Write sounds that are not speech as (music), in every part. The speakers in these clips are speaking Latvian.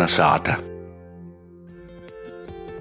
Bērna sāta.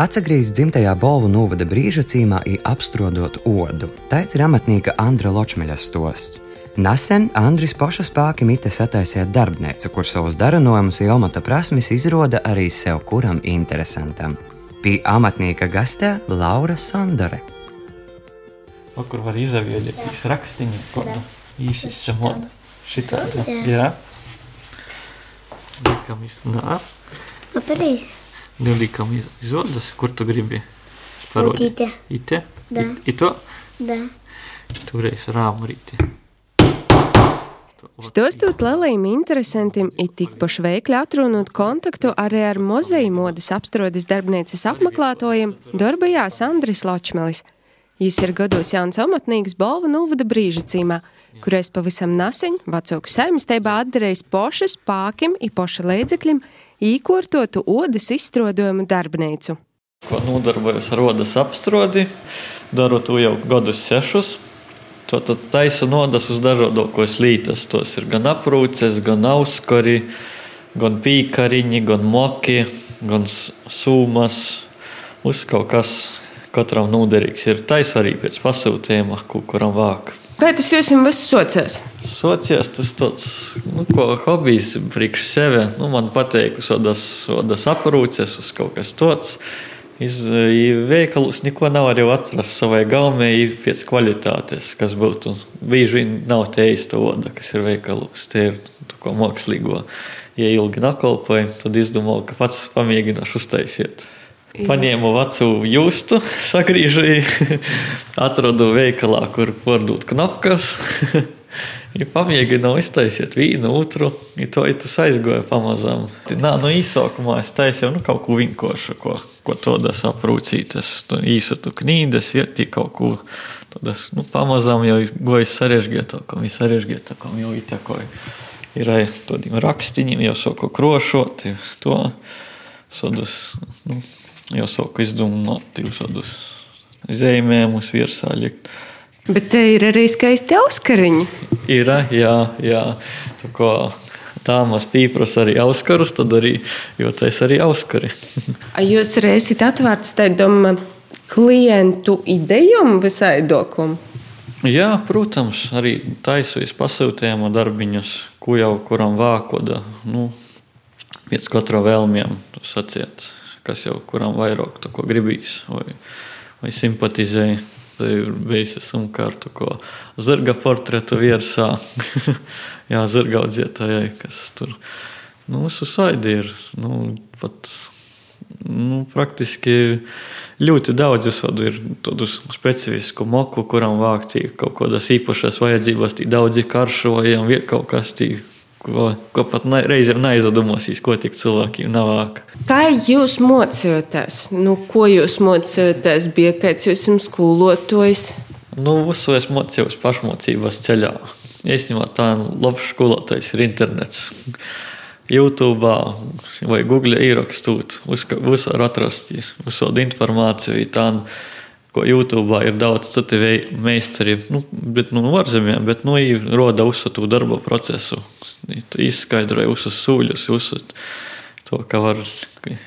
Atsagriezt dzimtajā Bolvu novada brīža cīmā ir apstrodot odu. Tāds ir amatnieka Andra Ločmeļa stosts. Nesen Andris Pošas pāki mite sataisīja darbnīcu, kur savus darinojumus un amata prasmes izrāda arī sev kuram interesantam. Pie amatnieka gastē Laura Sandore. Kur var izavieļot rakstiņu, kādu īsi samot. Šitādu. Jā. Likam iz... Nā. Nu, pareizi. Nu, likam iz, izvodas. Kur tu gribi? Parodi. Ite. Ite? Da. I, ito? Da. Toreiz rāmu rīti. Stostot lielajiem interesantiem, ir tikpaši veikli atrunāt kontaktu arī ar muzeja modes apstrodes darbnīcas apmeklētojiem, darbojās Andris Ločmelis. Viņš ir gados jauns amatnieks Balva Novada brīža cīmā, kurais pavisam nasiņ vecāku saimniecībā atdarējis pošas pākim un poša līdzekļiem īkortotu odas izstrādājumu darbnīcu. Ko nodarbojos ar rodas apstrodi, daru to jau gadus sešus. To tad taisu nodas uz dažādākos lītas. Tos ir gan aprūces, gan auskari, gan pīkariņi, gan moki, gan sūmas. Uz kaut kas katram noderīgs ir taisa arī pēc pasūtījuma, kuram vāk. Kā tas jums viss sociās? Sociāls tas tāds nu, ko, hobijs priekš sevi. Nu, man patīk, uz tādas aprūces, uz kaut kas tāds. Iz veikalus neko nav arī atrast savai gaumē pēc kvalitātes, kas būtu. Bieži vien nav te īsta oda, kas ir veikalos. Tie ir to, ko mākslīgo. Ja ilgi nakolpoju, tad izdomāju, ka pats pamēģināšu uztaisīt. Paņēmu vecu jūstu, (laughs) sagriežoju, (laughs) atradu veikalā, kur pārdot knopkas. Ja (laughs) pamēģināju iztaisīt vienu, otru, ja to ja tas aizgāja pamazām. Nā, no īsākumā es taisīju nu, kaut ko vienkāršu, ko, ko tādas aprūcītas, īsa tu knīdes, vietī kaut ko. Tādas, nu, pamazām jau goja sarežģītākam, ir sarežģītākam, jau itekoja. Ir arī tādiem rakstiņiem, jau sāku krošot, to sodus, nu, jau sāku izdomāt, jau sodus zīmējumus virsā likt. Bet te ir arī skaisti auskariņi. Ir, jā, jā. Tā kā tāmas pīpras arī auskarus, tad arī, jo tas arī auskari. (laughs) Jūs arī esat atvērts tādam klientu idejām visai dokumu. jā, protams, arī taisojas pasūtījuma darbiņus, ko jau kuram vākoda, nu, pēc katra vēlmiem, to sacīt, kas jau kuram vairāk gribīs vai, vai simpatizēja. Tā ir bijusi sumkārta, ko zirga portretu virsā. (laughs) Jā, zirga audzētājai, kas tur nu, saidi ir. Nu, pat, nu, praktiski ļoti daudz visādu ir tādu specifisku moku, kuram vāktī kaut kādas īpašas vajadzības, tī daudzi karšojam, kaut kas tī, ko, ko pat ne, reizēm neizdomāsīs, ko tik cilvēkiem navāk. Kā jūs mocījāties? Nu, ko jūs mocījāties? Bija kāds jums skolotājs? Nu, visu es mocījos pašmocības ceļā. Īstenībā tā labs skolotājs ir internets. YouTube vai Google ierakstot, visur atrast visādi informāciju. Tā, ko YouTube ir daudz citu meistari, nu, bet nu, no ārzemēm, bet nu, roda uzsatu darba procesu. Izskaidroja visus sūļus, visu to, ka var,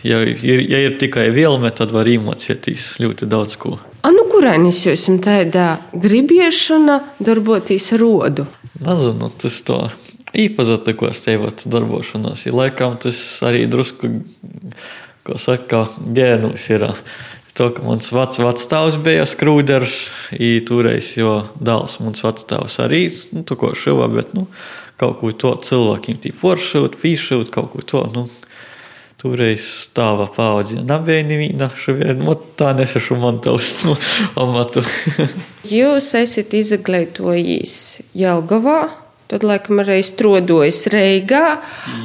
ja ir, ja ir tikai vielme, tad var iemācīties ļoti daudz ko. A, nu, kurienes jūs esat tādā gribiešana darboties ar rodu? Nezinu, tas tā īpazīstinās tev darbošanās. Ja laikam tas arī drusku, ko saka, gēnus ir. To, ka mans vecs vecstāvs bija skrūders, toreiz, jo dēls mans vecstāvs arī nu, to ko šuva, bet nu, kaut ko to cilvēkiem tī foršūt, pīšūt, kaut ko to. Nu, Toreiz stāva paudze. Nebija neviena šoviena, tā nesašu man taustu amatu. (laughs) Jūs esat izglītojis Jelgavā, tad laikam arī strādājis Reigā.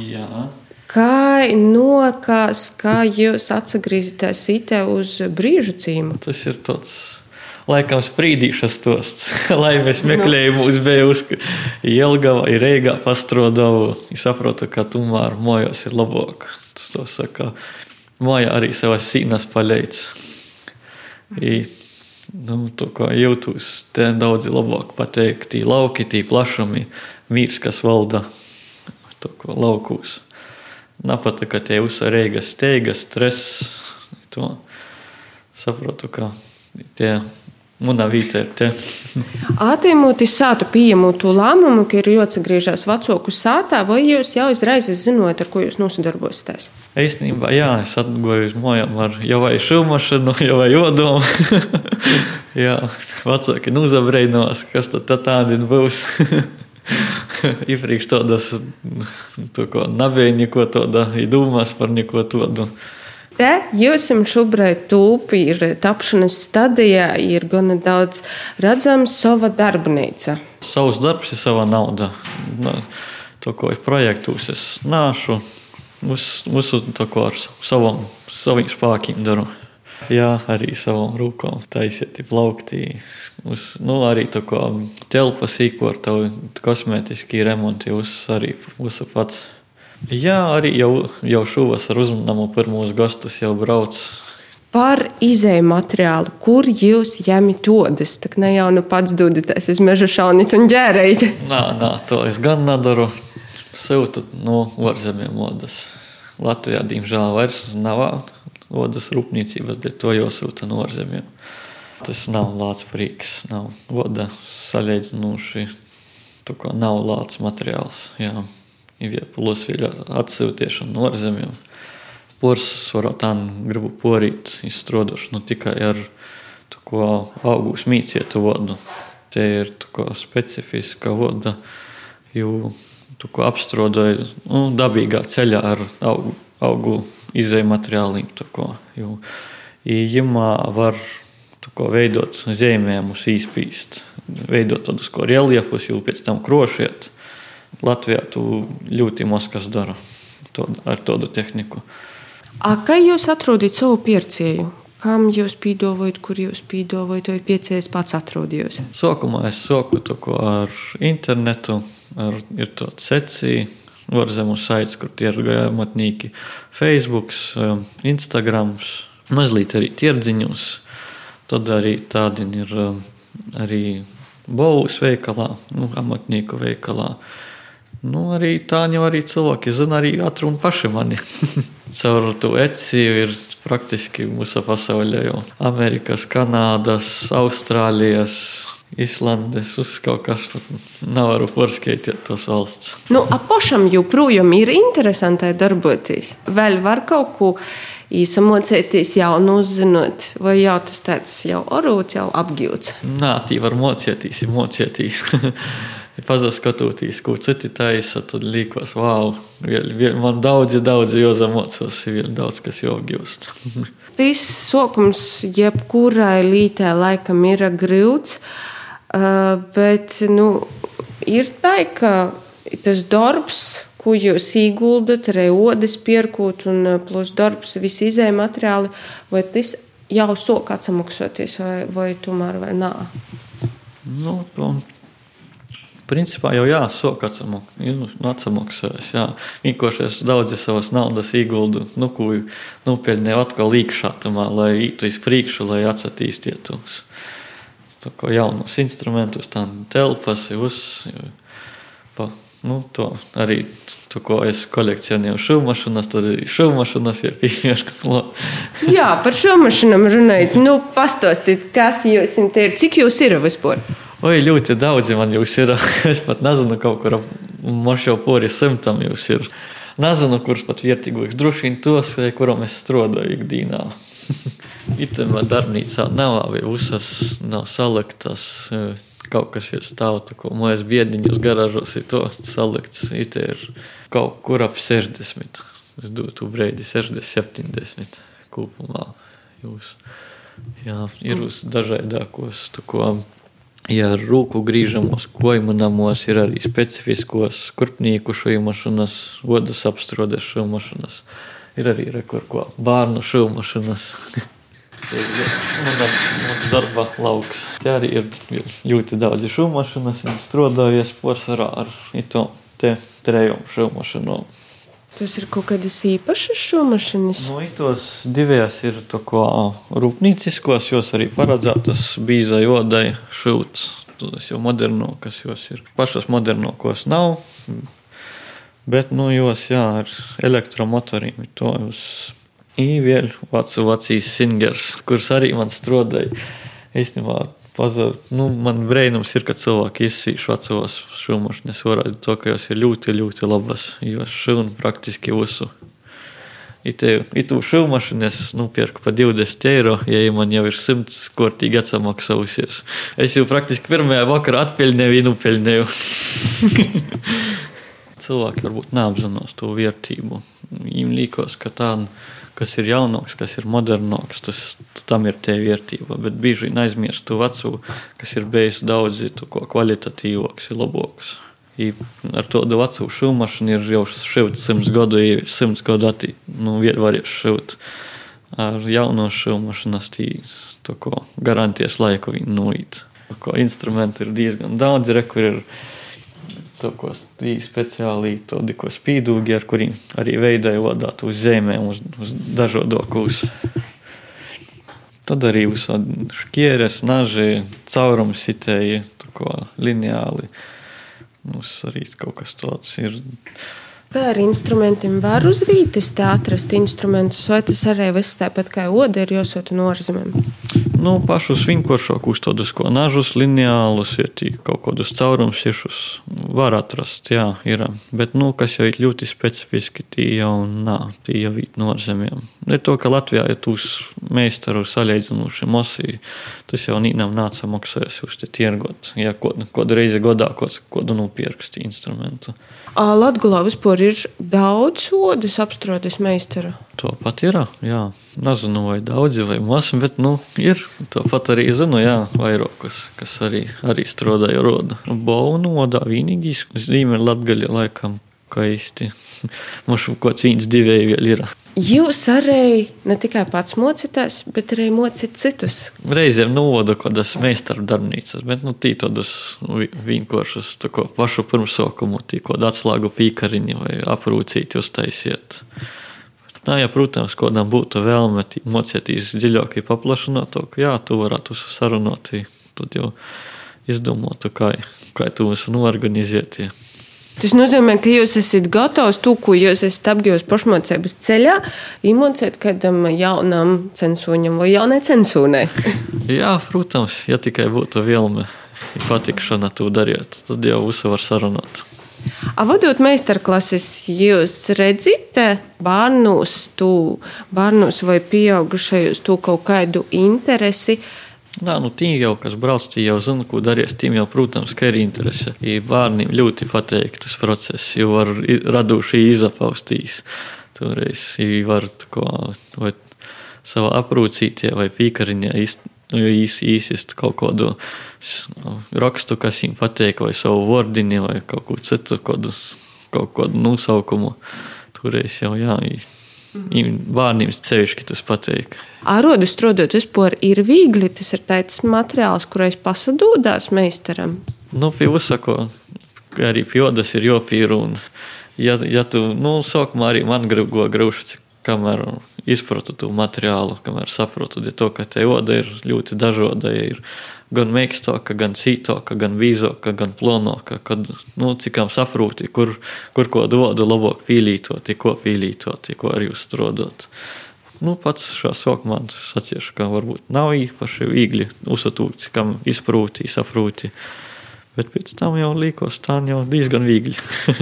Jā. Kā nokās, kā jūs atgriezīties itē uz brīžu cīmu? Tas ir tāds. Laikam sprīdīšas tosts, (laughs) lai mēs meklējam, uz bejus, Jelgava ir Reigā pastrodavu. Es saprotu, ka tomēr mojos ir labāk. Tas to saka, moja arī savas sīnas paleic. I, nu, to kā jūtos, te daudzi labāk pateikt, tī lauki, tī plašumi, mīrs, kas valda to, ko laukūs. nepatika tie uzsvarīgas steigas, stress. To saprotu, ka tie Manā vietā ir te. Attīmot sātu pieņemot to lēmumu, ka ir jāatgriežas vecāku sātā, vai jūs jau uzreiz zinot, ar ko jūs nosodarbosieties? Īstenībā, jā, es atgāju uz mājām ar jau vai šūmašanu, jau vai jodomu. (laughs) jā, vecāki nuzabrēnos, kas tad tādi būs. (laughs) Iepriekš tādas, to, ko nebija neko tāda, domās par neko tādu. Te jūs šobrīd tūpi ir tapšanas stadijā, ir gana daudz redzams sava darbnīca. Savs darbs ir sava nauda. To, ko es projektos, es nāšu, visu to, ko ar savam, saviem spēkiem daru. Jā, arī savām rūkām taisiet, plauktī. Uz, nu, arī tā kā telpas īkorta, kosmētiski remonti, jūs arī visu pats. Jā, arī jau, jau šovasar uzmanām pirmos gastus jau brauc. Par izēju materiālu, kur jūs ņemat odas? Tā ne jau nu pats dodaties uz meža šaunīt un ģērēt. Nā, nā, to es gan nedaru. Sūtu no ārzemēm odas. Latvijā, diemžēl, vairs nav odas rūpniecības, bet to jau sūta no ārzemēm. Tas nav lācis prieks, nav oda saļēdzinoši. Tā kā nav lācis materiāls. Jā ir atsūtiešana no ārzemēm. Porcelāna tā gribu porīt, izstrādāšu nu, tikai ar augstu mīcietu vārdu. Tie ir specifiska vārda, jo apstrādāju nu, dabīgā ceļā ar augu, augu izēju materiāliem. Viņam var ko, veidot zīmējumus, īspīst, veidot tādus reliefus, jau pēc tam krošiet. Latvijā tu ļoti maz kas dara to, ar tādu tehniku. A, kā jūs atrodat savu pircēju? Kam jūs pīdovojat, kur jūs pīdovojat, vai piecējs pats atrodījos? Sākumā es sāku to ar internetu, ar, ir tāds secī, varzemu saits, kur tie ir gamatnīki, Facebook, um, Instagram, mazliet arī tirdziņus. Tad arī tādi ir um, arī Bovas veikalā, nu, amatnieku veikalā. Nu, arī tā jau arī cilvēki zina, arī atruna paši mani. (laughs) Caur to eciju ir praktiski mūsu pasaulē jau Amerikas, Kanādas, Austrālijas. Islandes uz kaut kas nevaru porskaitīt tos valsts. Nu, apašam joprojām ir interesanti darboties. Vēl var kaut ko īsamocēties jaunu uzzinot, vai jau tas tāds jau orūts, jau apgūts? Nā, tī var mocēties, ir (laughs) mocēties. pazaskatoties, ko citi taisa, tad liekas, wow, man daudzi, daudzi jāzamocos, ir daudz kas jāapgūst. Tas (laughs) sokums jebkurai lītē laikam ir grūts, bet nu, ir tā, ka tas darbs, ko jūs ieguldat, arī odas pierkot un plus darbs, visi izējai materiāli, vai tas jau sok atsamaksoties, vai, vai tomēr vēl nā? Nu, principā jau jāsaka, atmaksājas. Jā. Vienkārši es daudz savas naudas ieguldu, nu, ko nopietni atkal līkšā, tamā, lai ītu uz priekšu, lai atsatīstietos. Tā kā jaunus instrumentus, tā telpas, uz, pa, nu, to arī, to, ko es kolekcionēju šūmašanas, tad arī šūmašanas ir pieņemška klāt. Jā, par šūmašanam runājot, nu, pastostīt, kas jūs ir, cik jūs ir vispār? Oi, ļoti daudzi man jūs ir. (laughs) Es pat nezinu, kaut kur moš jau pori simtam jūs ir. Nezinu, kurš pat vietīgāks. Droši vien tos, kuram es strādāju ikdienā. (laughs) Itemā darbnīcā nav, visas nav saliktas. Kaut kas ir stāvta, ko mājas biediņos garāžos ir to salikts. It ir kaut kur ap 60. Es dotu breidi 60, 70 kopumā. Jūs. Jā, ir uz dažādākos, tu ko Ja ar rūku grīžamos koimanamos ir arī specifiskos kurpnieku šūmašanas, odas apstrodes šūmašanas. Ir arī rekorko bērnu šūmašanas. Mans darba lauks. Te arī ir ļoti daudz šūmašanas un strādājies porcelāna ar to trejumu šūmašanu. Tas ir kaut kādas īpašas šūmašanas. Nu, tos divās ir rūpnīciskos, jos arī paredzētas bīzai odai šūts. Tas jau moderno, kas jos ir. Pašas modernākos nav. Bet, nu, jos, jā, ar elektromotoriem to uz īvieļu, vecu vecīs singers, kurš arī man strodēja. Īstenībā, pazar, nu, man brīnums ir, ka cilvēki izsīš vecos šūmašņas varētu to, ka jos ir ļoti, ļoti labas, jo šūna praktiski visu. Itu šūmašanu es nopirku par 20 eiro, ja man jau ir 100 kortīgi atsamaksājusies. Es jau praktiski pirmajā vakarā atpeļņēju, viņu peļņēju. (laughs) Cilvēki varbūt neapzinās to vērtību. Viņiem liekas, ka tā, kas ir jaunāks, kas ir modernāks, tas tam ir tie vērtība. Bet bieži vien aizmirst to veco, kas ir bijis daudz kvalitatīvāks, labāks. I ar to vecu šūmašanu ir jau šeit simts gadu, jau simts gadu attī, nu, varēs šūt. Ar jauno šūmašanu to ko garantijas laiku viņi noīt. Ko instrumenti ir diezgan daudz, re, kur ir to, ko speciāli tādi, ko spīdūgi, ar kuriem arī veidoja vadāt uz zemēm, uz, uz dažādākos. Tad arī uz šķieres, naži, caurums sitēji, ko lineāli. Mums arī kaut kas tāds ir. Kā ar instrumentiem var uz vītes atrast instrumentus, vai tas arī viss tāpat kā oda ir jāsūta no ārzemēm? Nu, pašus vienkāršākus tādus, ko nažus, lineālus, ir kaut kādus caurumsiešus var atrast, jā, ir. Bet, nu, kas jau ir ļoti specifiski, tie jau nav, tie jau ir no ārzemēm. Ir to, ka Latvijā ir tūs meistaru salīdzinoši mosī, tas jau nīnam nāca maksājas uz te tirgot, ja kādu, kādu reizi godā, kādu nopirkst instrumentu. Latgulā vispār ir daudz sodas apstrādes meistaru. To pat ir. Jā. Nezinu, vai daudzi vai maz, bet nu, ir. To pat arī zinu, jā, vairākus, kas arī, arī strādāja roda. Baunu modā vienīgīs zīme ir latgaļa laikam kaisti. (laughs) Mums kaut kāds viens divēji vēl ir. Jūs arī ne tikai pats mocītājs, bet arī mocīt citus. Reizēm novodu kaut kādas meistaru darbnīcas, bet nu, tī tādas vienkāršas tā pašu pirmsaukumu, tī kaut atslēgu pīkariņu vai aprūcīt uztaisiet. Nā, ja, protams, kādam būtu vēlme mocīties dziļāk, paplašināt to, ka jā, tu varētu sarunāt, tad jau izdomātu, kā, kā tu visu norganizēt. Ja. Tas nozīmē, ka jūs esat gatavs to, ko jūs esat apgūlis pašmācības ceļā, iemācīt kādam jaunam censoņam vai jaunai censūnai. (laughs) Jā, protams, ja tikai būtu vēlme, patikšana to darīt, tad jau visu var sarunāt. Vadot meistarklases, jūs redzat bērnus, bērnus vai pieaugušajos to kaut kādu interesi Nā, nu, tiem jau, kas brauc, tie jau zina, ko darīs. Tiem jau, protams, ka ir interese. Ja bērniem ļoti patīk tas process, jo var raduši izapaustīs. Toreiz var ko, vai savā aprūcītie vai pīkariņā nu, īsist kaut kādu rakstu, kas viņiem patīk, vai savu vārdiņu, vai kaut ko citu, kaut kādu nosaukumu. Toreiz jau jā. Bērniem ceļš, tas patīk. Ārodu strādājot vispār ir viegli. Tas ir tāds materiāls, kurais pasadūdās meistaram. Nu, pie uzsako, arī pie jodas ir jopīra. Un, ja, ja tu, nu, sākumā arī man gribēja grūšas, kamēr izpratu to materiālu, kamēr saprotu, ja to, ka te joda ir ļoti dažāda. Ir gan mīkstāka, gan cītāka, gan vīzāka, gan plānāka. Kad nu, cikām saproti, kur, kur ko dodu, labāk pīlītot, ko pīlītot, ko arī uzstrādāt. Nu, pats šā sākumā sacīšu, ka varbūt nav īpaši viegli uzsatūt, kam izprūti, saproti. Bet pēc tam jau līkos tā jau diezgan viegli.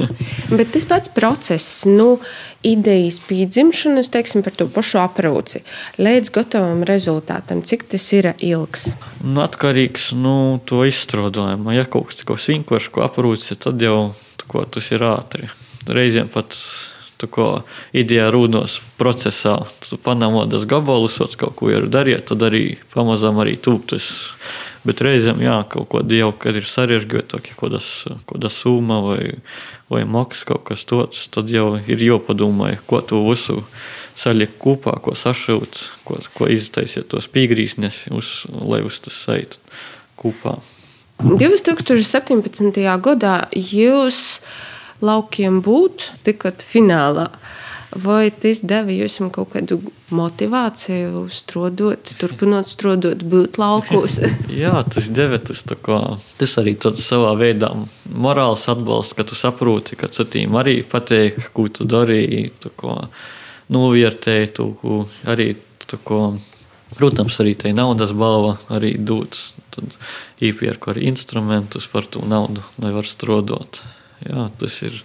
(laughs) Bet tas pats process, nu, idejas pīdzimšanas, teiksim, par to pašu aprūci, līdz gatavam rezultātam, cik tas ir ilgs? Nu, atkarīgs no nu, to izstrādājuma. Ja kaut kas tāds vienkārši ko aprūci, tad jau ko, tas ir ātri. Reizēm pat idejā rūnos procesā. Tu panamodas gabalus, kaut ko ir darīt, tad arī pamazām arī tūptas Bet reizēm, jā, kaut ko jau, kad ir sarežģītāk, ja kaut kāda summa vai, vai maksa kaut kas tāds, tad jau ir jāpadomā, ko tu visu salikt kopā, ko sašūt, ko, ko iztaisiet tos pīgrīsnes, uz, lai uz tas saitu kopā. 2017. gadā jūs laukiem būt tikat finālā. Vai tas deva jums kaut kādu motivāciju strādāt, turpinot strādāt, būt laukos? (laughs) Jā, tas deva tas, tas arī tāds savā veidā morāls atbalsts, ka tu saproti, ka citiem arī patīk, ko tu darīji, novērtēji to, ko arī. Ko, Protams, arī tai naudas balva arī dots. Tad īpērku arī instrumentus par to naudu, lai var strādāt. Jā, tas ir.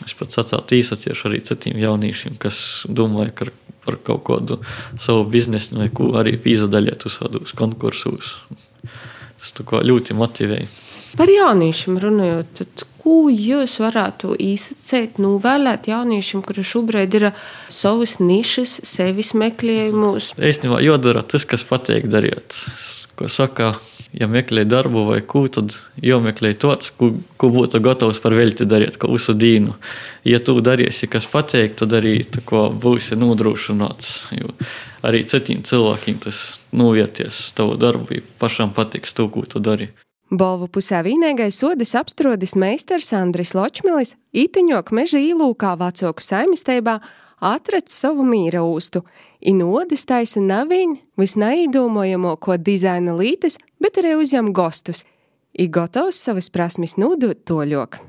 Es pats atcēlu īsaciešu arī citiem jauniešiem, kas domāja ka par kaut kādu savu biznesu vai ko arī pīzadaļiet uz kādos konkursos. Tas ļoti motivēja. Par jauniešiem runājot, tad ko jūs varētu īsacēt, novēlēt jauniešiem, kuri šobrīd ir savas nišas, sevis meklējumus? Īstenībā jādara tas, kas patīk darīt. Ko saka, ja meklē darbu vai ko, tad jāmeklē tāds, ko, ko būtu gatavs par velti darīt, kā visu dienu. Ja tu darīsi, kas patīk, tad arī ko, būsi nodrošināts. Jo arī citiem cilvēkiem tas novērties tavu darbu, ja pašam patiks to, ko tu dari. Bolvu pusē vīnēgais sodas apstrodis meistars Andris Ločmilis itiņok meža īlūkā vecāku saimistībā atrad savu mīra ūstu. Inodas taisa naviņ visnaīdomojamo, ko dizaina lītes, bet arī uzņem gostus. I gatavs savas prasmes nodot toļok.